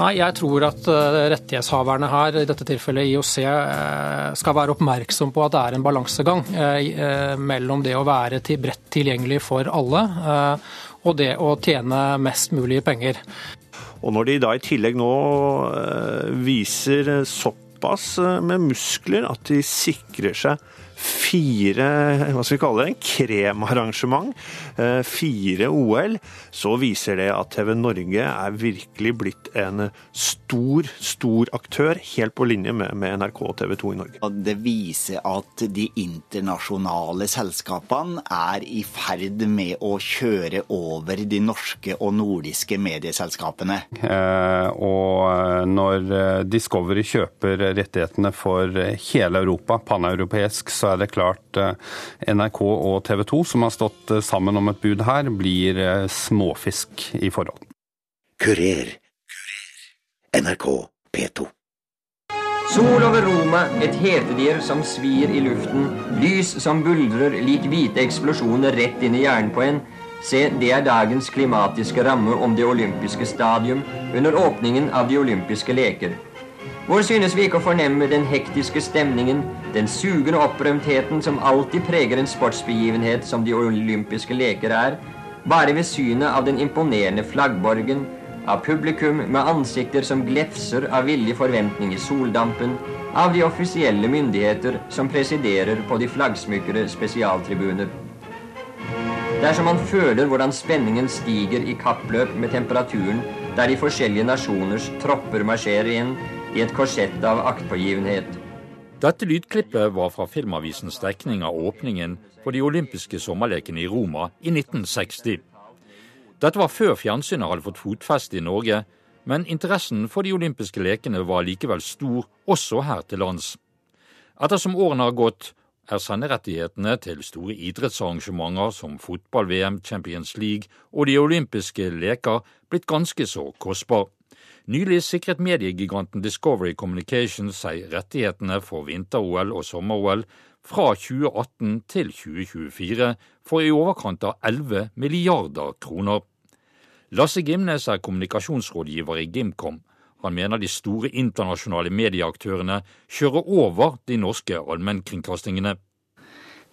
Nei, jeg tror at rettighetshaverne her, i dette tilfellet IOC, skal være oppmerksom på at det er en balansegang mellom det å være bredt tilgjengelig for alle og det å tjene mest mulig penger. Og når de da i tillegg nå viser såpass med muskler at de sikrer seg fire hva skal vi kalle det, en kremarrangement, eh, fire OL, så viser det at TV Norge er virkelig blitt en stor, stor aktør, helt på linje med, med NRK og TV 2 i Norge. Det viser at de internasjonale selskapene er i ferd med å kjøre over de norske og nordiske medieselskapene. Eh, og når Discovery kjøper rettighetene for hele Europa, paneuropeisk, så er det klart eh, NRK og TV 2, som har stått eh, sammen om et bud her, blir eh, småfisk i forhold. Kurer. NRK P2. Sol over Roma, et hetedyr som svir i luften, lys som buldrer lik hvite eksplosjoner rett inn i hjernen på en. Se, det er dagens klimatiske ramme om det olympiske stadium under åpningen av de olympiske leker. Hvor synes vi ikke å fornemme den hektiske stemningen, den sugende opprømtheten som alltid preger en sportsbegivenhet som de olympiske leker er, bare ved synet av den imponerende flaggborgen, av publikum med ansikter som glefser av villig forventning i soldampen, av de offisielle myndigheter som presiderer på de flaggsmykkede spesialtribuner. Er man føler hvordan spenningen stiger i kappløp med temperaturen der de forskjellige nasjoners tropper marsjerer inn i et korsett av aktpågivenhet. Dette lydklippet var fra Filmavisens dekning av åpningen for de olympiske sommerlekene i Roma i 1960. Dette var før fjernsynet hadde fått fotfeste i Norge, men interessen for de olympiske lekene var likevel stor også her til lands. Ettersom årene har gått, er senderettighetene til store idrettsarrangementer som fotball-VM, Champions League og de olympiske leker blitt ganske så kostbar. Nylig sikret mediegiganten Discovery Communications seg rettighetene for vinter-OL og sommer-OL fra 2018 til 2024 for i overkant av 11 milliarder kroner. Lasse Gimnes er kommunikasjonsrådgiver i Gimcom. Han mener de store internasjonale medieaktørene kjører over de norske allmennkringkastingene.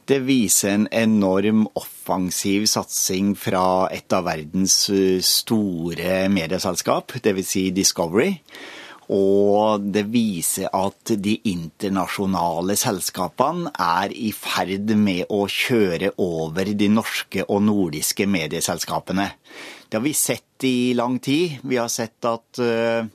Det viser en enorm offensiv satsing fra et av verdens eh, store medieselskap, dvs. Si Discovery. Og det viser at de internasjonale selskapene er i ferd med å kjøre over de norske og nordiske medieselskapene. Det har vi sett i lang tid. Vi har sett at uh,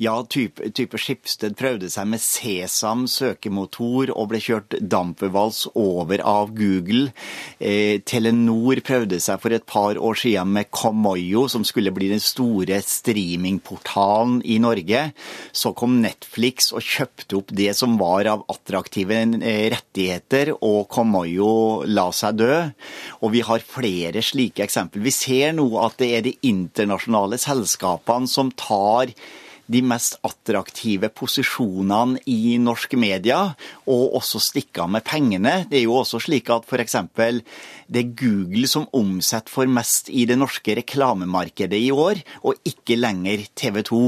ja, type, type Skipsted prøvde seg med Sesam søkemotor og ble kjørt dampevals over av Google. Eh, Telenor prøvde seg for et par år siden med Komoyo, som skulle bli den store streamingportalen i Norge. Så kom Netflix og kjøpte opp det som var av attraktive eh, rettigheter, og Komoyo la seg dø. Og vi har flere slike eksempler. Vi ser nå at det er de internasjonale selskapene som tar de mest attraktive posisjonene i norske media, og også stikke av med pengene. Det er jo også slik at f.eks. det er Google som omsetter for mest i det norske reklamemarkedet i år, og ikke lenger TV 2.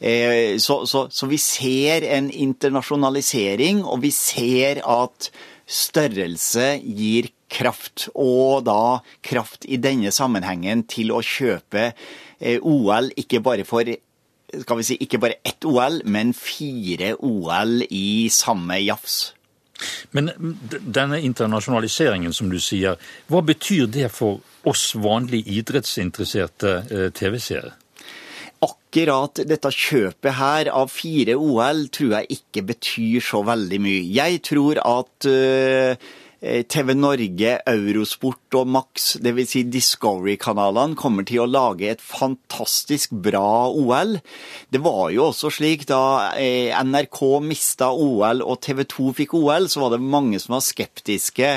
Eh, så, så, så vi ser en internasjonalisering, og vi ser at størrelse gir kraft, og da kraft i denne sammenhengen til å kjøpe eh, OL, ikke bare for skal vi si, ikke bare ett OL, men fire OL i samme jafs. Men denne internasjonaliseringen, som du sier, hva betyr det for oss vanlige idrettsinteresserte eh, TV-seere? Akkurat dette kjøpet her av fire OL tror jeg ikke betyr så veldig mye. Jeg tror at Eh, TV Norge, Eurosport og Max, dvs. Si Discovery-kanalene, kommer til å lage et fantastisk bra OL. Det var jo også slik da eh, NRK mista OL og TV 2 fikk OL, så var det mange som var skeptiske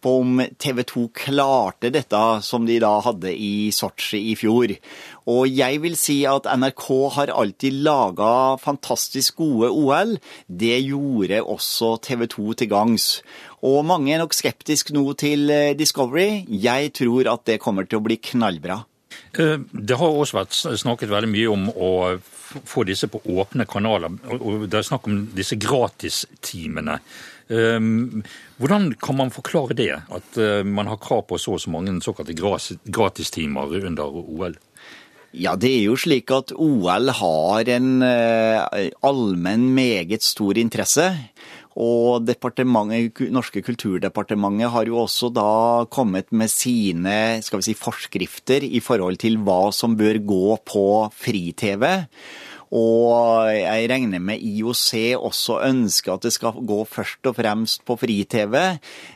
på om TV 2 klarte dette som de da hadde i Sotsji i fjor. Og jeg vil si at NRK har alltid laga fantastisk gode OL. Det gjorde også TV 2 til gangs. Og mange er nok skeptisk nå til eh, Discovery. Jeg tror at det kommer til å bli knallbra. Det har også vært snakket veldig mye om å få disse på åpne kanaler. og Det er snakk om disse gratistimene. Hvordan kan man forklare det, at man har krav på så og så mange såkalte gratistimer under OL? Ja, det er jo slik at OL har en allmenn meget stor interesse. Og norske kulturdepartementet har jo også da kommet med sine skal vi si, forskrifter i forhold til hva som bør gå på fri-TV. Og jeg regner med IOC også ønsker at det skal gå først og fremst på fri-TV,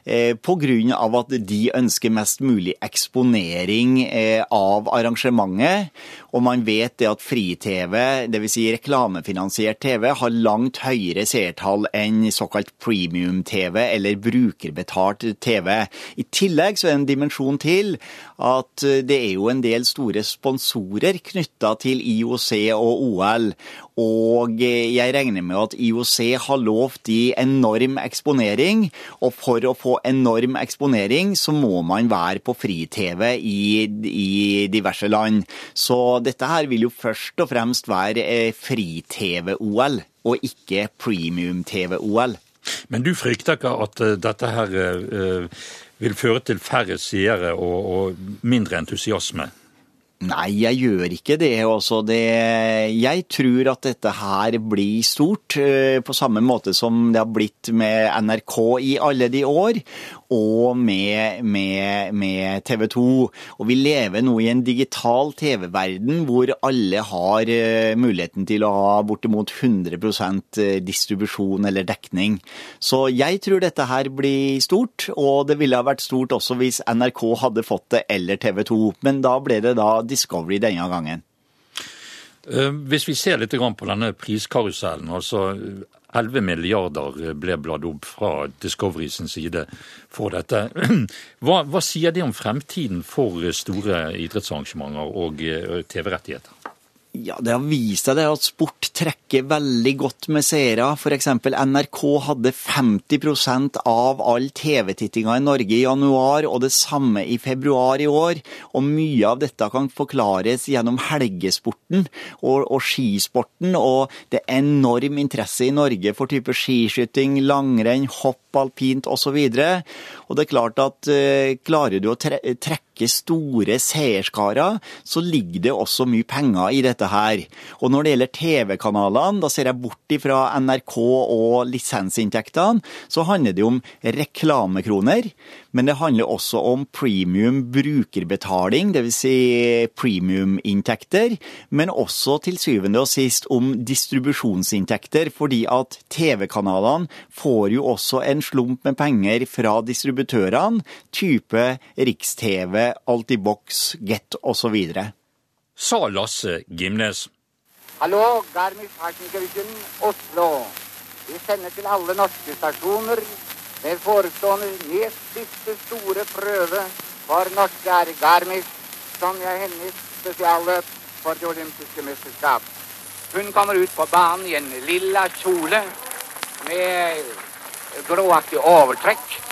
eh, pga. at de ønsker mest mulig eksponering eh, av arrangementet. Og man vet det at fri-TV, dvs. Si reklamefinansiert TV, har langt høyere seertall enn såkalt premium-TV eller brukerbetalt TV. I tillegg så er det en dimensjon til at det er jo en del store sponsorer knytta til IOC og OL likevel. Og jeg regner med at IOC har lovt de enorm eksponering, og for å få enorm eksponering så må man være på fri-TV i, i, diverse land. Så dette her vil jo først og fremst være eh, fri-TV-OL, og ikke premium-TV-OL. Men du frykter ikke at eh, dette her vil føre til færre seere og, og mindre entusiasme? Nei, jeg gjør ikke det. Også. det. Jeg tror at dette her blir stort, eh, på samme måte som det har blitt med NRK i alle de år og med, med, med TV 2. Og vi lever nå i en digital TV-verden hvor alle har uh, muligheten til å ha bortimot 100 eh, distribusjon eller dekning. Så jeg tror dette her blir stort, og det ville ha vært stort også hvis NRK hadde fått det, eller TV 2. Men da ble det da Discovery denne gangen. Hvis vi ser litt på denne priskarusellen, altså 11 milliarder ble bladd opp fra Discovery sin side for dette. Hva, hva sier det om fremtiden for store idrettsarrangementer og eh, TV-rettigheter? Ja, Det har vist seg at sport trekker veldig godt med seere. F.eks. NRK hadde 50% av all TV-tittinga i Norge i januar, og det samme i februar i år. Og mye av dette kan forklares gjennom helgesporten og, og skisporten, og det er enorm interesse i Norge for type skiskyting, langrenn, hopp, alpint osv. Og, så og det er klart at uh, klarer du å tre trekke store seerskarer, så ligger det også mye penger i dette her. Og når det gjelder TV-kanalene, da ser jeg bort ifra NRK og lisensinntektene, så handler det om reklamekroner. Men det handler også om premium brukerbetaling, dvs. Si premiuminntekter. Men også til syvende og sist om distribusjonsinntekter, fordi at TV-kanalene får jo også en slump med penger fra distributørene, type Riks-TV, Altibox, Get osv. Sa Lasse Gimnes. Hallo, Garmisch-Partenkirchen, Oslo. Vi sender til alle norske stasjoner med forestående nest siste store prøve for norske er Garmisch, Sonja Hennies spesialløp for det olympiske mesterskap. Hun kommer ut på banen i en lilla kjole med gråaktig overtrekk.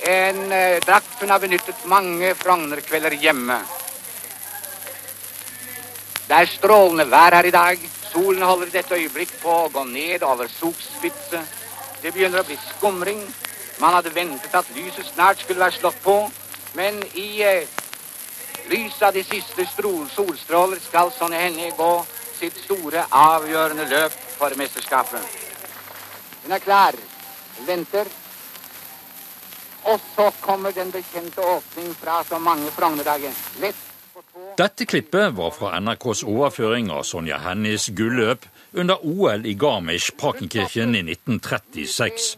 En eh, drakt hun har benyttet mange Frogner-kvelder hjemme. Det er strålende vær her i dag. Solen holder i dette øyeblikk på å gå ned over Sogspitze. Det begynner å bli skumring. Man hadde ventet at lyset snart skulle være slått på, men i eh, lyset av de siste solstråler skal Sonja Hennie gå sitt store, avgjørende løp for mesterskapet. Hun er klar, venter. Og så kommer den bekjente åpning fra så mange Frognerdager. Dette klippet var fra NRKs overføring av Sonja Hennies gulløp under OL i Garmisch-Parkenkirchen i 1936.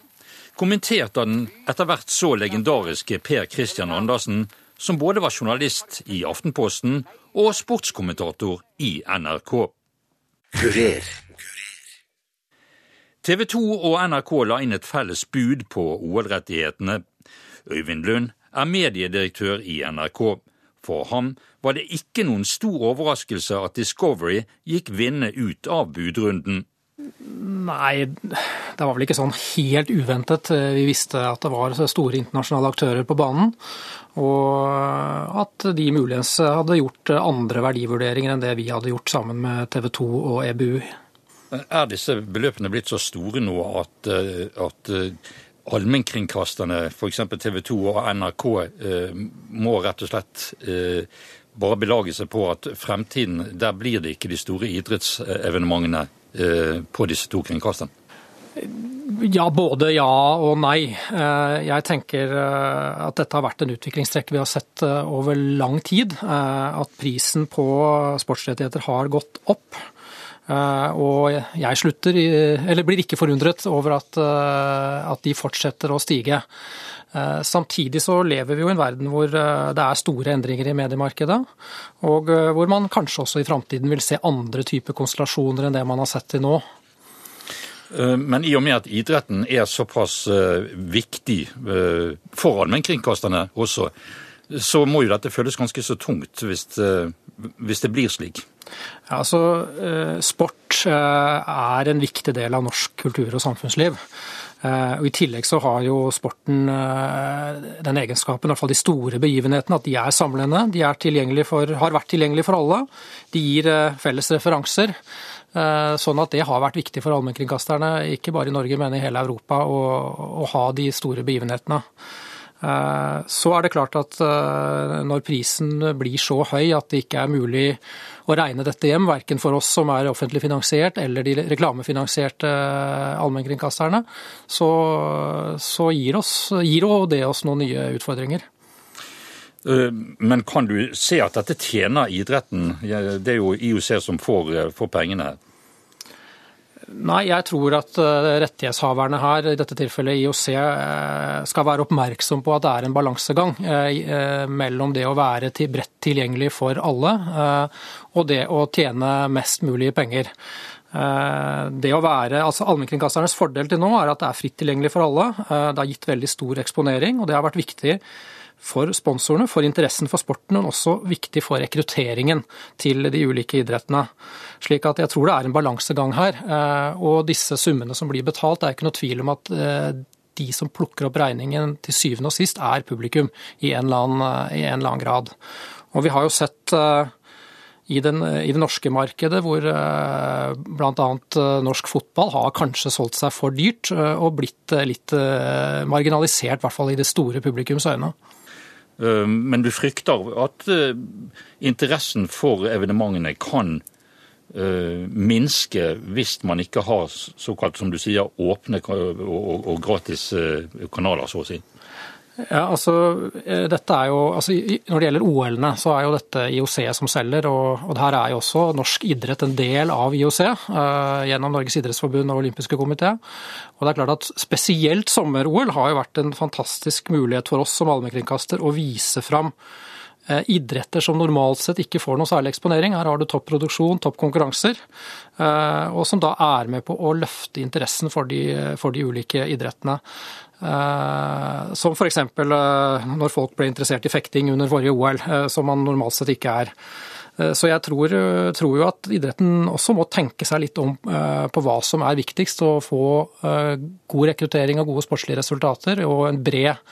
Kommentert av den etter hvert så legendariske Per Christian Andersen, som både var journalist i Aftenposten og sportskommentator i NRK. Kurer. TV 2 og NRK la inn et felles bud på OL-rettighetene. Øyvind Lund er mediedirektør i NRK. For ham var det ikke noen stor overraskelse at Discovery gikk vinnende ut av budrunden. Nei, det var vel ikke sånn helt uventet. Vi visste at det var store internasjonale aktører på banen. Og at de muligens hadde gjort andre verdivurderinger enn det vi hadde gjort sammen med TV 2 og EBU. Er disse beløpene blitt så store nå at, at allmennkringkasterne, f.eks. TV 2 og NRK, må rett og slett bare belage seg på at fremtiden, der blir det ikke de store idrettsevenementene eh, på disse to kringkasterne? Ja, både ja og nei. Eh, jeg tenker eh, at dette har vært en utviklingstrekk vi har sett over lang tid. At prisen på sportsrettigheter har gått opp. Og jeg slutter, eller blir ikke forundret over at, at de fortsetter å stige. Eh, samtidig så lever vi jo i en verden hvor eh, det er store endringer i mediemarkedet, og eh, hvor man kanskje også i framtiden vil se andre typer konstellasjoner enn det man har sett til nå. Men i og med at idretten er såpass viktig for allmennkringkasterne også, så må jo dette føles ganske så tungt hvis, hvis det blir slik? Ja, altså, Sport er en viktig del av norsk kultur- og samfunnsliv. Eh, og I tillegg så har jo sporten eh, den egenskapen, i hvert fall de store begivenhetene, at de er samlende. De er for, har vært tilgjengelige for alle. De gir eh, felles referanser. Sånn at det har vært viktig for allmennkringkasterne, ikke bare i Norge, men i hele Europa, å, å ha de store begivenhetene. Så er det klart at når prisen blir så høy at det ikke er mulig å regne dette hjem, verken for oss som er offentlig finansiert eller de reklamefinansierte eh, allmennkringkasterne, så, så gir, oss, gir det oss noen nye utfordringer. Eh, men kan du se at dette tjener idretten? Det er jo IOC som får, eh, får pengene her. Nei, jeg tror at eh, rettighetshaverne her, i dette tilfellet IOC, eh, skal være oppmerksom på at det er en balansegang eh, mellom det å være bredt tilgjengelig for alle og det å tjene mest mulig penger. Det å være, altså Allmennkringkasternes fordel til nå er at det er fritt tilgjengelig for alle. Det har gitt veldig stor eksponering, og det har vært viktig for sponsorene, for interessen for sporten, men også viktig for rekrutteringen til de ulike idrettene. Slik at jeg tror det er en balansegang her. Eh, og disse summene som blir betalt, det er ikke noe tvil om at eh, de som plukker opp regningen til syvende og sist, er publikum i en eller annen, i en eller annen grad. Og vi har jo sett eh, i, den, i, det norske markedet, hvor bl.a. norsk fotball har kanskje solgt seg for dyrt og blitt litt marginalisert, i hvert fall i det store publikums øyne. Men du frykter at eh, interessen for evenementene kan eh, minske hvis man ikke har såkalt, som du sier, åpne og gratis kanaler, så å si? Ja, altså, eh, dette er jo, altså, Når det gjelder OL-ene, så er jo dette IOC som selger. Og, og her er jo også norsk idrett en del av IOC uh, gjennom Norges idrettsforbund og olympiske komité. Og det er klart at Spesielt sommer-OL har jo vært en fantastisk mulighet for oss som allmennkringkaster å vise fram idretter som normalt sett ikke får noe særlig eksponering. Her har du topp produksjon, topp konkurranser, uh, og som da er med på å løfte interessen for de, for de ulike idrettene. Eh, som f.eks. Eh, når folk ble interessert i fekting under forrige OL, eh, som man normalt sett ikke er. Så jeg tror, tror, jo at idretten også må tenke seg litt om på hva som er viktigst. Å få god rekruttering og gode sportslige resultater og en bred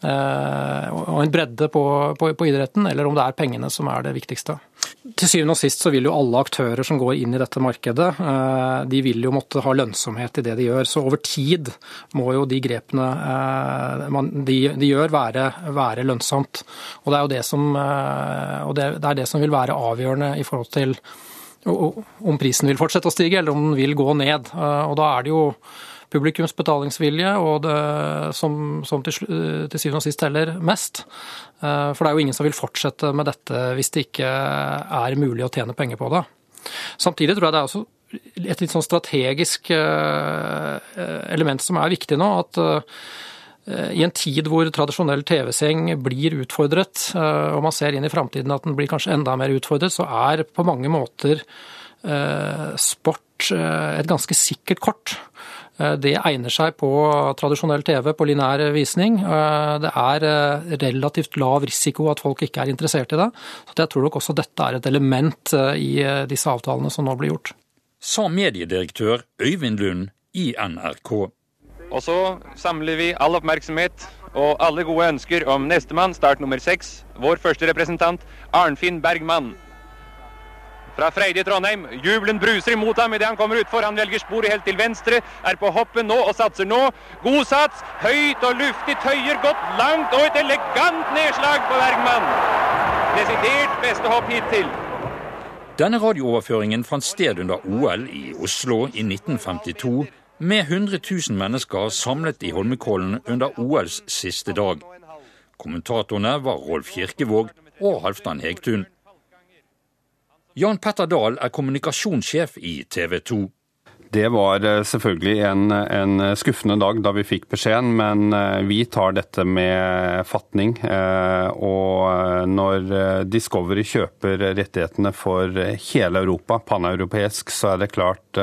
og en bredde på, på, på idretten, eller om det er pengene som er det viktigste. Til syvende og sist så vil jo alle aktører som går inn i dette markedet, eh, de vil jo måtte ha lønnsomhet i det de gjør. Så over tid må jo de grepene eh, de, de gjør være, være, lønnsomt. Og det er jo det som, eh, og det er det som vil være avgjørende i forhold til om prisen vil fortsette å stige eller om den vil gå ned. Og da er det jo publikums betalingsvilje og det, som, som til, til, syvende og sist teller mest. Eh, for det er jo ingen som vil fortsette med dette hvis det ikke er mulig å tjene penger på det. Samtidig tror jeg det er også et litt sånn strategisk eh, element som er viktig nå. at eh, i en tid hvor tradisjonell TV-seng blir utfordret, og man ser inn i framtiden at den blir kanskje enda mer utfordret, så er på mange måter sport et ganske sikkert kort. Eh, det egner seg på tradisjonell TV, på lineær visning. Eh, det er eh, relativt lav risiko at folk ikke er interessert i det. Så jeg tror nok også dette er et element i disse avtalene som nå blir gjort. Sa mediedirektør Øyvind Lund i NRK. Og så samler vi all oppmerksomhet og alle gode ønsker om nestemann, start nummer seks, vår første representant, Arnfinn Bergman. Fra Freide Trondheim. Jubelen bruser imot ham idet han kommer utfor. Han velger sporet helt til venstre, er på hoppet nå og satser nå. God sats, høyt og luftig, tøyer godt, langt og et elegant nedslag på Bergman. Desidert beste hopp hittil. Denne radiooverføringen fant sted under OL i Oslo i 1952 med 100 000 mennesker samlet i Holmenkollen under OLs siste dag. Kommentatorene var Rolf Kirkevåg og Halvdan Hegtun. Jan Petter Dahl er kommunikasjonssjef i TV 2. Det var eh, selvfølgelig en, en, skuffende dag da vi fikk beskjeden, men eh, vi tar dette med fatning. Eh, og når Discovery kjøper rettighetene for hele Europa, paneuropeisk, så er det klart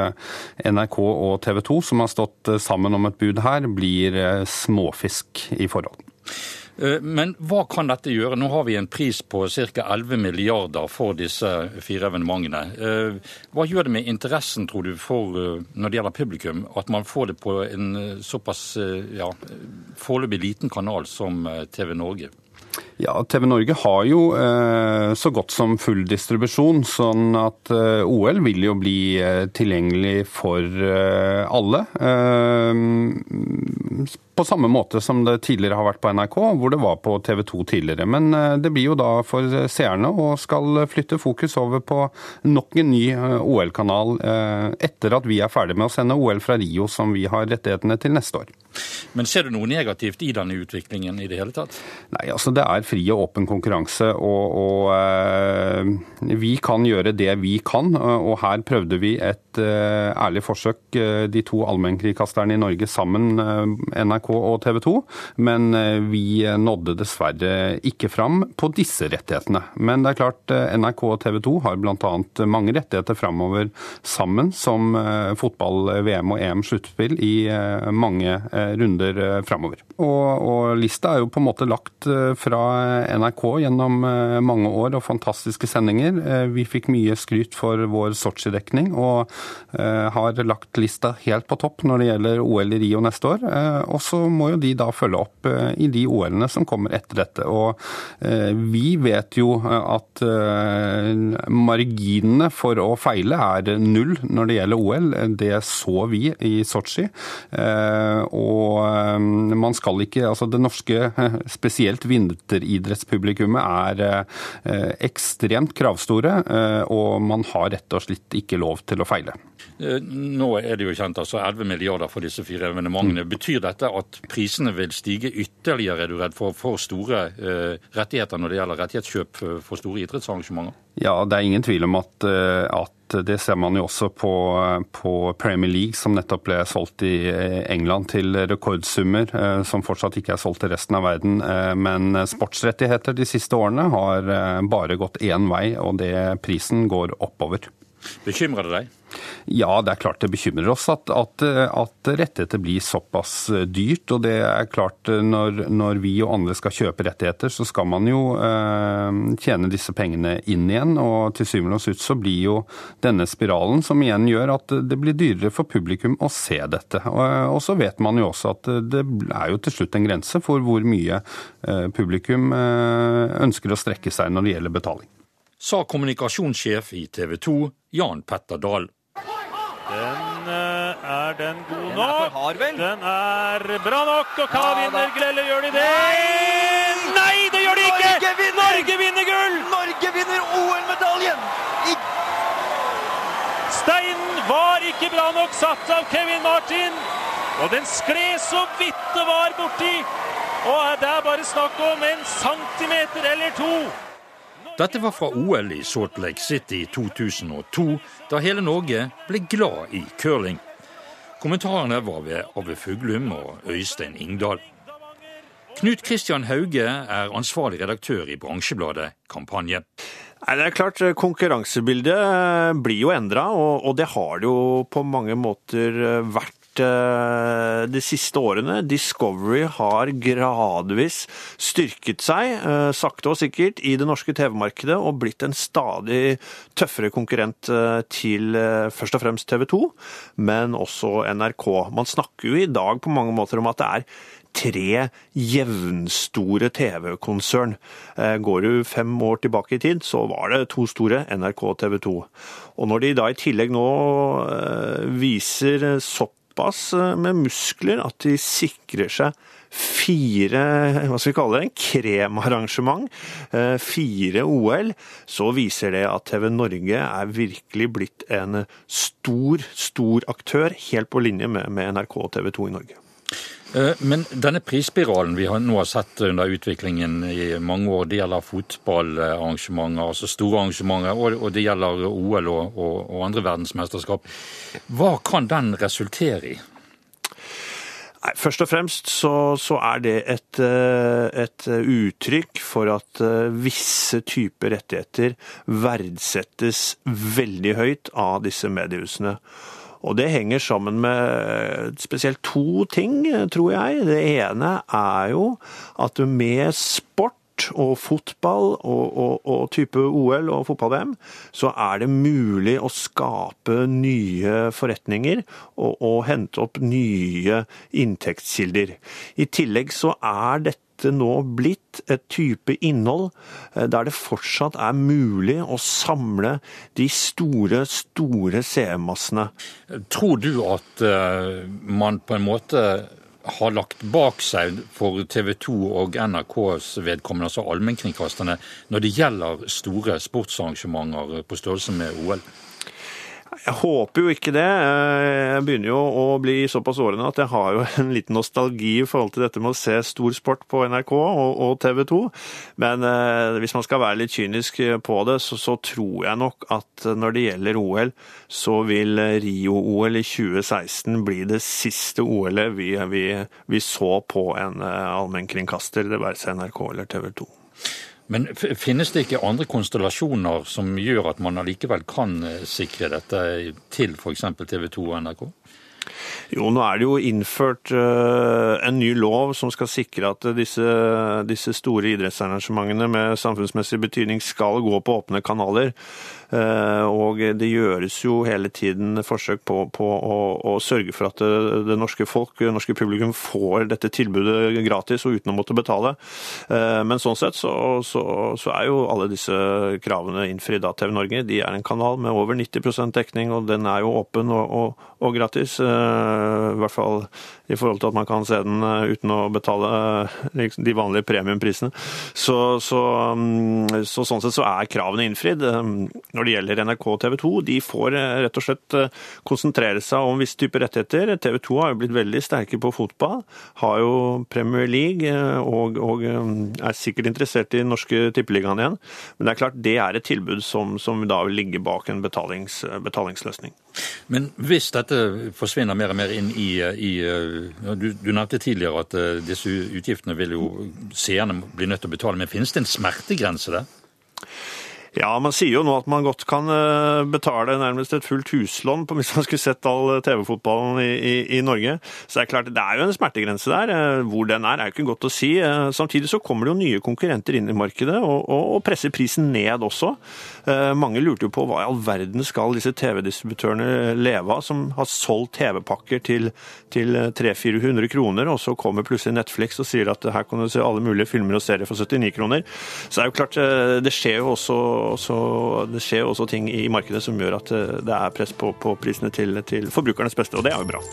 NRK og TV 2, som har stått sammen om et bud her, blir småfisk i forhold. Eh, men hva kan dette gjøre? Nå har vi en pris på ca. 11 milliarder for disse fire evenementene. Eh, hva gjør det med interessen, tror du, for eh, når det gjelder publikum, at man får det på en såpass ja, foreløpig liten kanal som TV Norge? Ja, TV Norge har jo eh, så godt som full distribusjon, sånn at eh, OL vil jo bli eh, tilgjengelig for alle. Eh, på samme måte som det tidligere har vært på NRK, hvor det var på TV 2 tidligere. Men eh, det blir jo da for seerne og skal flytte fokus over på nok en ny OL-kanal etter at vi er ferdig med å sende OL fra Rio, som vi har rettighetene til neste år. Men ser du noe negativt i denne utviklingen i det hele tatt? Nei, altså det er fri og åpen konkurranse, og, og uh, vi kan gjøre det vi kan. Og her prøvde vi et uh, ærlig forsøk, uh, de to allmennkringkasterne i Norge sammen, NRK og TV 2. Men vi nådde dessverre ikke fram på disse rettighetene. Men det er klart, NRK og TV 2 har bl.a. mange rettigheter framover sammen, som fotball-VM og EM-sluttspill i mange runder framover. Og, og lista er jo på en måte lagt fra NRK gjennom eh, mange år og fantastiske sendinger. Eh, vi fikk mye skryt for vår Sotsji-dekning og eh, har lagt lista helt på topp når det gjelder OL i Rio neste år. Og så må jo de da følge opp i de OL-ene som kommer etter dette. Og vi vet jo at marginene for å feile er null når det gjelder OL. Det så vi i Sotsji. Og man skal ikke Altså det norske, spesielt vinteridrettspublikummet, er ekstremt kravstore. Og man har rett og slett ikke lov til å feile. Nå er det jo kjent altså 11 milliarder for disse fire evenementene. Mm. Betyr dette at prisene vil stige ytterligere, er du redd for, for store rettigheter når det gjelder rettighetskjøp for store idrettsarrangementer? Ja, det er ingen tvil om at, at det ser man jo også på, på, Premier League, som nettopp ble solgt i England til rekordsummer, som fortsatt ikke er solgt til resten av verden. Men sportsrettigheter de siste årene har bare gått én vei, og det prisen går oppover. Bekymrer det deg? Ja, det er klart det bekymrer oss at, at, at rettigheter blir såpass dyrt. Og det er klart når, når, vi og andre skal kjøpe rettigheter, så skal man jo eh, tjene disse pengene inn igjen. Og til syvende og sist så blir jo denne spiralen som igjen gjør at det blir dyrere for publikum å se dette. Og, og så vet man jo også at det er jo til slutt en grense for hvor mye eh, publikum eh, ønsker å strekke seg når det gjelder betaling sa kommunikasjonssjef i TV 2 Jan Petter Dahl. Den eh, er den god nok? Den er bra nok, og hva vinner Glelle? Gjør de det? Nei, det gjør de ikke! Norge vinner, Norge vinner gull! Norge vinner OL-medaljen! I... Steinen var ikke bra nok satt av Kevin Martin, og den skled så vidt det var borti. Og det er bare snakk om en centimeter eller to. Dette var fra OL i Salt Lake City i 2002, da hele Norge ble glad i curling. Kommentarene var ved Ave Fuglum og Øystein Ingdal. Knut Kristian Hauge er ansvarlig redaktør i bransjebladet Kampanje. Det er klart, Konkurransebildet blir jo endra, og det har det jo på mange måter vært vært eh, de siste årene. Discovery har gradvis styrket seg, eh, sakte og sikkert, i det norske TV-markedet og blitt en stadig tøffere konkurrent eh, til først og fremst TV 2, men også NRK. Man snakker jo i dag på mange måter om at det er tre jevnstore TV-konsern. Eh, går du fem år tilbake i tid, så var det to store, NRK og TV 2. Og når de da i tillegg nå eh, viser såpass eh, med muskler at de sikrer seg fire hva skal vi kalle det, en kremarrangement, fire OL, så viser det at TV Norge er virkelig blitt en stor, stor aktør, helt på linje med NRK og TV 2 i Norge. Eh, men denne prisspiralen vi nå har sett under utviklingen i mange år, det gjelder fotballarrangementer, altså store arrangementer, og det gjelder OL og, andre verdensmesterskap. Hva kan den resultere i? Nei, Først og fremst så, så er det et, eh, et, uttrykk for at eh, visse typer rettigheter verdsettes veldig høyt av disse mediehusene. Og det henger sammen med spesielt to ting, tror jeg. Det ene er jo at med sport og fotball og, og, og type OL og fotball-VM, så er det mulig å skape nye forretninger og, og hente opp nye inntektskilder. I tillegg så er dette nå blitt et type innhold eh, der det fortsatt er mulig å samle de store, store seermassene. Tror du at eh, man på en måte har lagt bak seg for TV 2 og NRKs vedkommende, altså allmennkringkasterne, når det gjelder store sportsarrangementer på størrelse med OL? Jeg håper jo ikke det. Jeg begynner jo å bli såpass årene at jeg har jo en liten nostalgi i forhold til dette med å se stor sport på NRK og, TV 2. Men eh, hvis man skal være litt kynisk på det, så, tror jeg nok at når det gjelder OL, så vil Rio-OL i 2016 bli det siste OL-et vi, vi, vi, så på en eh, allmennkringkaster, det være seg NRK eller TV 2. Men finnes det ikke andre konstellasjoner som gjør at man allikevel kan eh, sikre dette til f.eks. TV 2 og NRK? Jo, nå er det jo innført uh, en ny lov som skal sikre at disse, disse store idrettsarrangementene med samfunnsmessig betydning skal gå på åpne kanaler. Uh, og det gjøres jo hele tiden forsøk på, på å, å, sørge for at det, det, norske folk, det norske publikum, får dette tilbudet gratis og uten å måtte betale. Uh, men sånn sett så, så, så, er jo alle disse kravene innfridd av TV Norge. De er en kanal med over 90% dekning, og den er jo åpen og, og, og gratis. Eh, I hvert fall i forhold til at man kan se den eh, uten å betale eh, de vanlige premiumprisene. Så, så, mm, så, sånn sett så er kravene innfridd. Når det gjelder NRK og TV 2, de får rett og slett konsentrere seg om visse typer rettigheter. TV 2 har jo blitt veldig sterke på fotball, har jo Premier League og, og er sikkert interessert i norske tippeligaen igjen. Men det er klart det er et tilbud som, som da vil ligge bak en betalings, betalingsløsning. Men hvis dette forsvinner mer og mer inn i, i du, du, nevnte tidligere at disse utgiftene vil jo seerne bli nødt til å betale, men finnes det en smertegrense der? Ja, man sier jo nå at man godt kan eh, betale nærmest et fullt huslån på hvis man skulle sett all TV-fotballen i, i, i, Norge. Så det er klart, det er jo en smertegrense der. Eh, hvor den er, er jo ikke godt å si. Eh, samtidig så kommer det jo nye konkurrenter inn i markedet og, og, og presser prisen ned også. Mange lurte jo på hva i all verden skal disse TV-distributørene leve av, som har solgt TV-pakker til, til 300-400 kroner, og så kommer plutselig Netflix og sier at her kan du se alle mulige filmer og serier for 79 kroner. Så det er jo klart, det skjer jo også så det skjer også ting i markedet som gjør at eh, det er press på, på prisene til, til forbrukernes beste, og det er jo bra.